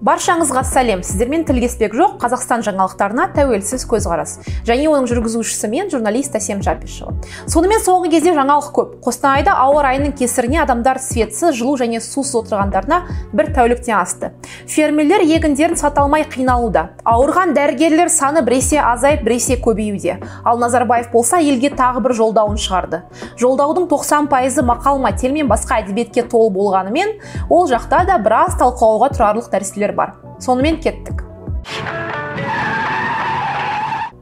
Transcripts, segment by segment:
баршаңызға сәлем. Сіздермен тілдеспек жоқ қазақстан жаңалықтарына тәуелсіз көзқарас. Және оның жүргізушісі мен журналист әсем жапишева. Сонымен соңғы кезде жаңалық көп. Қостанайда ауа райының кесірінен адамдар светсіз жылу және сусыз отырғандарына бір тәуліктен асты. Фермерлер егіндерін сата алмай қиналуда. Ауырған дәрігерлер саны біресе азайып біресе көбеюде. Ал назарбаев болса елге тағы бір жолдауын шығарды. Жолдаудың 90 пайызы мақал мәтел мен басқа әдебиетке толы болғанымен ол жақта да біраз талқылауға тұрарлық нәрселер бар. Сонымен кеттік.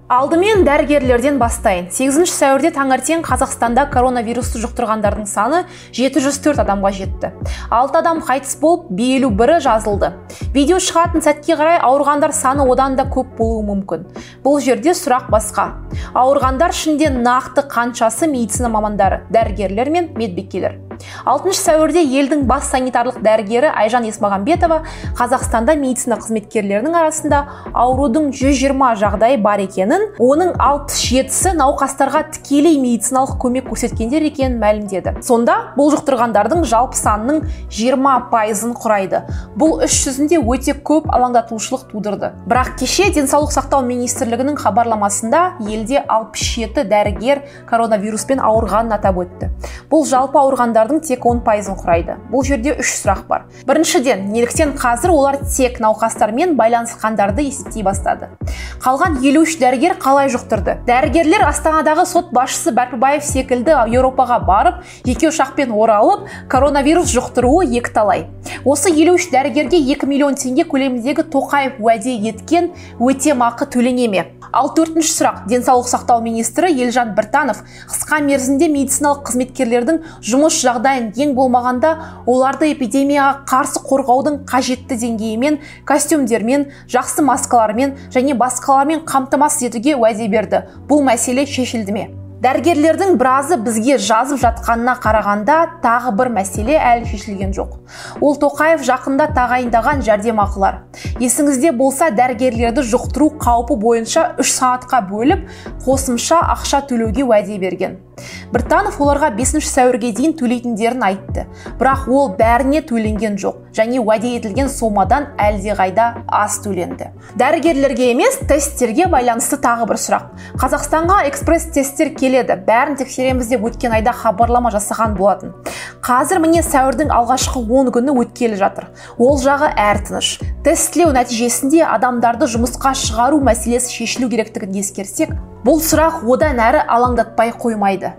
Алдымен дәрігерлерден бастайын. 8 сәуірде таңертең қазақстанда коронавирусты жұқтырғандардың саны 704 адамға жетті. 6 адам қайтыс болып белу бірі жазылды. Видео шығатын сәтке қарай ауырғандар саны одан да көп болуы мүмкін. Бұл жерде сұрақ басқа. Ауырғандар ішінде нақты қаншасы медицина мамандары дәрігерлер мен медбикелер. 6 сәуірде елдің бас санитарлық дәрігері айжан есмағамбетова қазақстанда медицина қызметкерлерінің арасында аурудың 120 жағдайы бар екенін оның 67-сі науқастарға тікелей медициналық көмек көрсеткендер екенін мәлімдеді. Сонда бұл жұқтырғандардың жалпы санының 20 пайызын құрайды. Бұл іс жүзінде өте көп алаңдатушылық тудырды. Бірақ кеше денсаулық сақтау министрлігінің хабарламасында елде 67 дәрігер коронавируспен ауырғанын атап өтті. Бұл жалпы ауырғандар тек 10 пайызын құрайды. Бұл жерде үш сұрақ бар. Біріншіден неліктен қазір олар тек науқастармен байланысқандарды есептей бастады. Қалған елу үш дәрігер қалай жұқтырды? Дәрігерлер астанадағы сот басшысы бәрпібаев секілді еуропаға барып жеке ұшақпен оралып коронавирус жұқтыруы екіталай. Осы елу үш дәрігерге 2 миллион теңге көлеміндегі тоқаев уәде еткен өтемақы төлене ме ал төртінші сұрақ. Денсаулық сақтау министрі елжан біртанов қысқа мерзімде медициналық қызметкерлердің жұмыс жағдайын ең болмағанда оларды эпидемияға қарсы қорғаудың қажетті деңгейімен костюмдермен жақсы маскалармен және басқалармен қамтамасыз етуге уәде берді. Бұл мәселе шешілді ме? Дәрігерлердің біразы бізге жазып жатқанына қарағанда тағы бір мәселе әлі шешілген жоқ. Ол тоқаев жақында тағайындаған жәрдемақылар. Есіңізде болса дәрігерлерді жұқтыру қаупі бойынша үш сағатқа бөліп қосымша ақша төлеуге уәде берген. Біртанов оларға 5 сәуірге дейін төлейтіндерін айтты. Бірақ ол бәріне төленген жоқ және уәде етілген сомадан әлдеқайда аз төленді. Дәрігерлерге емес тесттерге байланысты тағы бір сұрақ. Қазақстанға экспресс тесттер келеді. Бәрін тексереміз деп өткен айда хабарлама жасаған болатын. Қазір міне сәуірдің алғашқы 10 күні өткелі жатыр. Ол жағы әртініш тестілеу нәтижесінде адамдарды жұмысқа шығару мәселесі шешілу керектігін ескерсек бұл сұрақ одан әрі алаңдатпай қоймайды.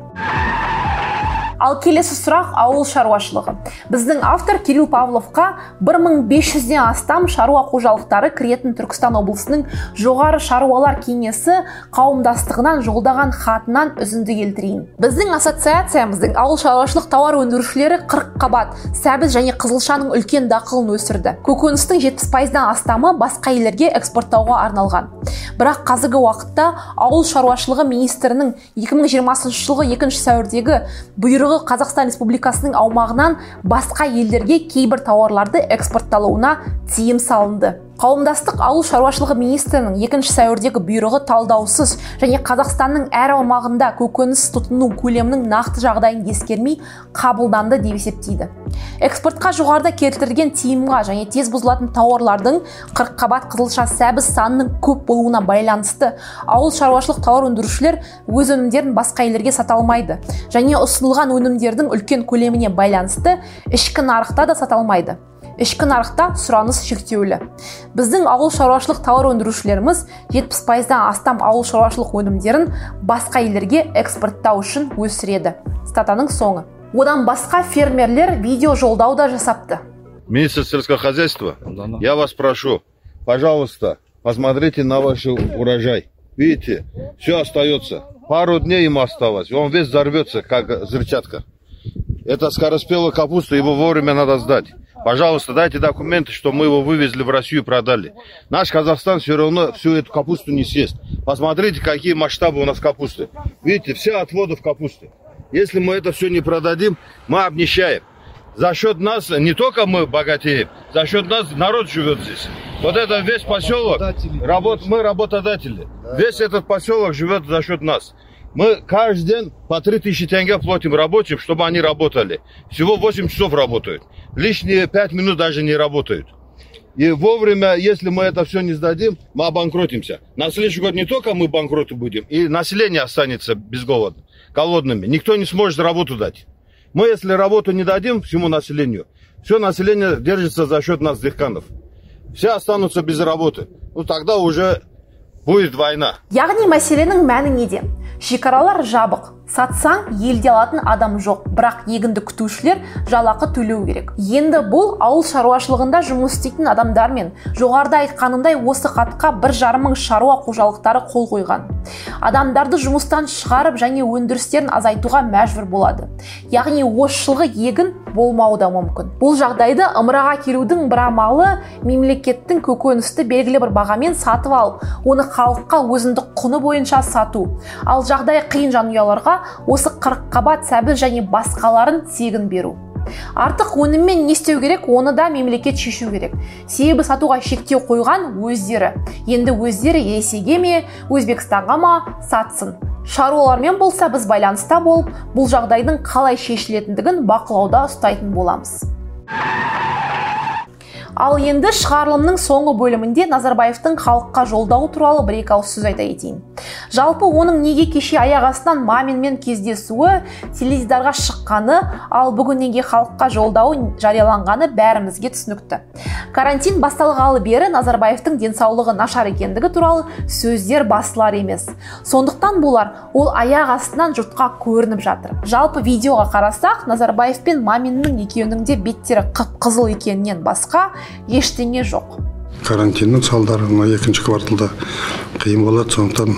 Ал келесі сұрақ ауыл шаруашылығы. Біздің автор кирилл павловқа 1500-ден астам шаруа қожалықтары кіретін түркістан облысының жоғары шаруалар кеңесі қауымдастығынан жолдаған хатынан үзінді келтірейін. Біздің ассоциациямыздың ауыл шаруашылық тауар өндірушілері 40 қабат сәбіз және қызылшаның үлкен дақылын өсірді. Көкөністің 70 пайыздан астамы басқа елдерге экспорттауға арналған. Бірақ қазіргі уақытта ауыл шаруашылығы министрінің 2020 жылғы 2 сәуірдегі бұйрығы қазақстан республикасының аумағынан басқа елдерге кейбір тауарларды экспортталуына тыйым салынды. Қауымдастық ауыл шаруашылығы министрінің екінші сәуірдегі бұйрығы талдаусыз және қазақстанның әр аумағында көкөніс тұтыну көлемінің нақты жағдайын ескермей қабылданды деп есептейді. Экспортқа жоғарыда келтірілген тиымға және тез бұзылатын тауарлардың қырыққабат қызылша сәбіз санының көп болуына байланысты ауыл шаруашылық тауар өндірушілер өз өнімдерін басқа елдерге сата алмайды және ұсынылған өнімдердің үлкен көлеміне байланысты ішкі нарықта да сата алмайды. Ішкі нарықта сұраныс шектеулі біздің ауыл шаруашылық тауар өндірушілеріміз 70 пайыздан астам ауыл шаруашылық өнімдерін басқа елдерге экспорттау үшін өсіреді статаның соңы одан басқа фермерлер видео жолдау да жасапты Министр сельского хозяйства, я вас прошу, пожалуйста, посмотрите на ваш урожай. Видите, все остается. Пару дней ему осталось, он весь взорвется, как взрывчатка. Это скороспелая капуста, его вовремя надо сдать. Пожалуйста, дайте документы, что мы его вывезли в Россию и продали. Наш Казахстан все равно всю эту капусту не съест. Посмотрите, какие масштабы у нас капусты. Видите, все отводы в капусте. Если мы это все не продадим, мы обнищаем. За счет нас не только мы богатеем, за счет нас народ живет здесь. Вот это весь поселок, работ, мы работодатели. Весь этот поселок живет за счет нас. Мы каждый день по 3000 тенге платим рабочим, чтобы они работали. Всего 8 часов работают. Лишние 5 минут даже не работают. И вовремя, если мы это все не сдадим, мы обанкротимся. На следующий год не только мы банкроты будем, и население останется без голода, голодными. Никто не сможет работу дать. Мы, если работу не дадим всему населению, все население держится за счет нас, дехканов. Все останутся без работы. Ну, тогда уже будет война. яғни мәселенің мәні неде шекаралар жабық сатсаң елде алатын адам жоқ. Бірақ егінді күтушілер жалақы төлеу керек. Енді бұл ауыл шаруашылығында жұмыс істейтін адамдар мен жоғарыда айтқанымдай осы хатқа бір жарым мың шаруа қожалықтары қол қойған. Адамдарды жұмыстан шығарып және өндірістерін азайтуға мәжбүр болады. Яғни осы жылғы егін болмауы да мүмкін. Бұл жағдайды ымыраға келудің бір амалы мемлекеттің көкөністі белгілі бір бағамен сатып алып оны халыққа өзіндік құны бойынша сату. Ал жағдайы қиын жанұяларға осы қырыққабат сәбіз және басқаларын тегін беру. Артық өніммен не істеу керек оны да мемлекет шешу керек. Себебі сатуға шектеу қойған өздері. Енді өздері ресейге ме өзбекстанға ма сатсын. Шаруалармен болса біз байланыста болып бұл жағдайдың қалай шешілетіндігін бақылауда ұстайтын боламыз. Ал енді шығарылымның соңғы бөлімінде назарбаевтың халыққа жолдауы туралы бір екі ауыз сөз айта кетейін. Жалпы оның неге кеше аяқ астынан маминмен кездесуі теледидарға шыққаны ал бүгін неге халыққа жолдауы жарияланғаны бәрімізге түсінікті. Карантин басталғалы бері назарбаевтың денсаулығы нашар екендігі туралы сөздер басылар емес. Сондықтан болар ол аяқ астынан жұртқа көрініп жатыр. Жалпы видеоға қарасақ назарбаев пен маминнің екеуінің де беттері қып қызыл екенінен басқа ештеңе жоқ. Карантиннің салдары мына екінші кварталда қиын болады. Сондықтан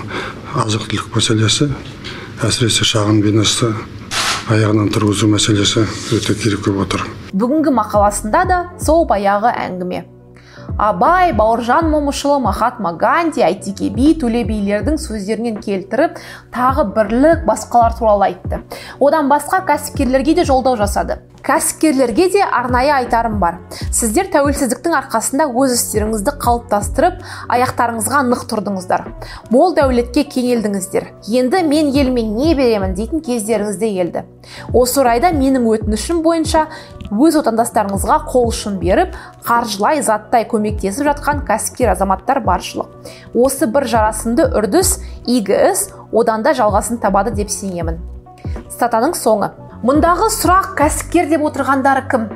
азық түлік мәселесі әсіресе шағын бизнесті аяғынан тұрғызу мәселесі өте керек болып отыр. Бүгінгі мақаласында да сол баяғы әңгіме. Абай бауыржан момышұлы махатма ганди әйтеке би төле билердің сөздерінен келтіріп тағы бірлік басқалар туралы айтты. Одан басқа кәсіпкерлерге де жолдау жасады. Кәсіпкерлерге де арнайы айтарым бар. Сіздер тәуелсіздіктің арқасында өз істеріңізді қалыптастырып аяқтарыңызға нық тұрдыңыздар. Мол дәулетке кенелдіңіздер енді мен еліме не беремін дейтін кездеріңіз де келді. Осы орайда менің өтінішім бойынша өз отандастарыңызға қол ұшын беріп қаржылай заттай көмектесіп жатқан кәсіпкер азаматтар баршылық. Осы бір жарасымды үрдіс игі іс одан да жалғасын табады деп сенемін. Статаның соңы. Мұндағы сұрақ кәсіпкер деп отырғандары кім?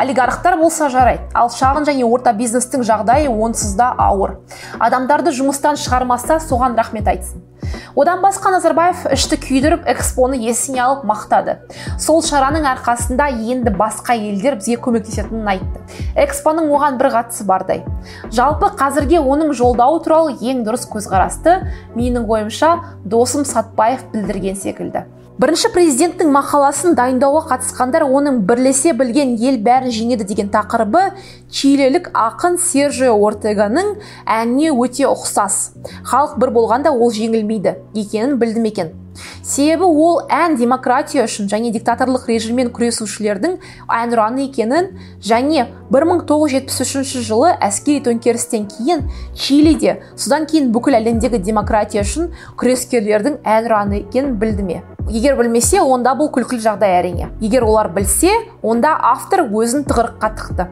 Олигархтар болса жарайды ал шағын және орта бизнестің жағдайы онсыз да ауыр. Адамдарды жұмыстан шығармаса соған рахмет айтсын. Одан басқа назарбаев ішті күйдіріп экспоны есіне алып мақтады. Сол шараның арқасында енді басқа елдер бізге көмектесетінін айтты. Экспоның оған бір қатысы бардай. Жалпы қазірге оның жолдауы туралы ең дұрыс көзқарасты менің ойымша досым сатпаев білдірген секілді. Бірінші президенттің мақаласын дайындауға қатысқандар оның бірлесе білген ел бәрін жеңеді деген тақырыбы чилилік ақын сержио ортеганың әніне өте ұқсас. Халық бір болғанда ол жеңілмейді. Екенін білдім екен. Себебі ол ән демократия үшін және диктаторлық режиммен күресушілердің әнұраны екенін және 1973 жылы әскери төңкерістен кейін чилиде содан кейін бүкіл әлемдегі демократия үшін күрескерлердің әнұраны екенін білді ме? Егер білмесе онда бұл күлкілі жағдай әрине. Егер олар білсе онда автор өзін тығырыққа тықты.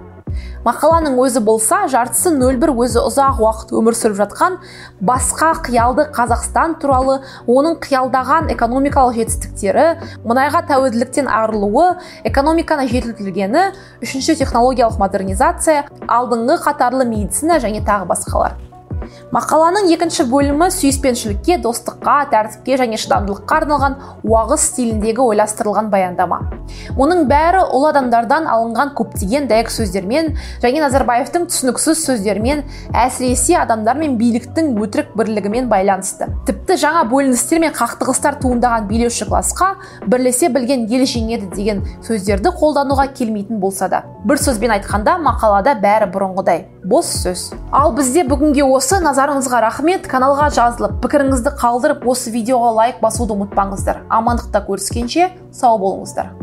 Мақаланың өзі болса жартысы нөл бір өзі ұзақ уақыт өмір сүріп жатқан басқа қиялды қазақстан туралы оның қиялдаған экономикалық жетістіктері мұнайға тәуелділіктен арылуы экономиканы жетілдіргені үшінші технологиялық модернизация алдыңғы қатарлы медицина және тағы басқалар. Мақаланың екінші бөлімі сүйіспеншілікке достыққа тәртіпке және шыдамдылыққа арналған уағыз стиліндегі ойластырылған баяндама. Мұның бәрі ұлы адамдардан алынған көптеген дәйек сөздермен және назарбаевтың түсініксіз сөздерімен әсіресе адамдар мен биліктің өтірік бірлігімен байланысты. Тіпті жаңа бөліністер мен қақтығыстар туындаған билеуші классқа бірлесе білген ел жеңеді деген сөздерді қолдануға келмейтін болса да. Бір сөзбен айтқанда мақалада бәрі бұрынғыдай. Бос сөз. Ал бізде бүгінге осы назарыңызға рахмет. Каналға жазылып пікіріңізді қалдырып осы видеоға лайк басуды ұмытпаңыздар. Амандықта көріскенше сау болыңыздар.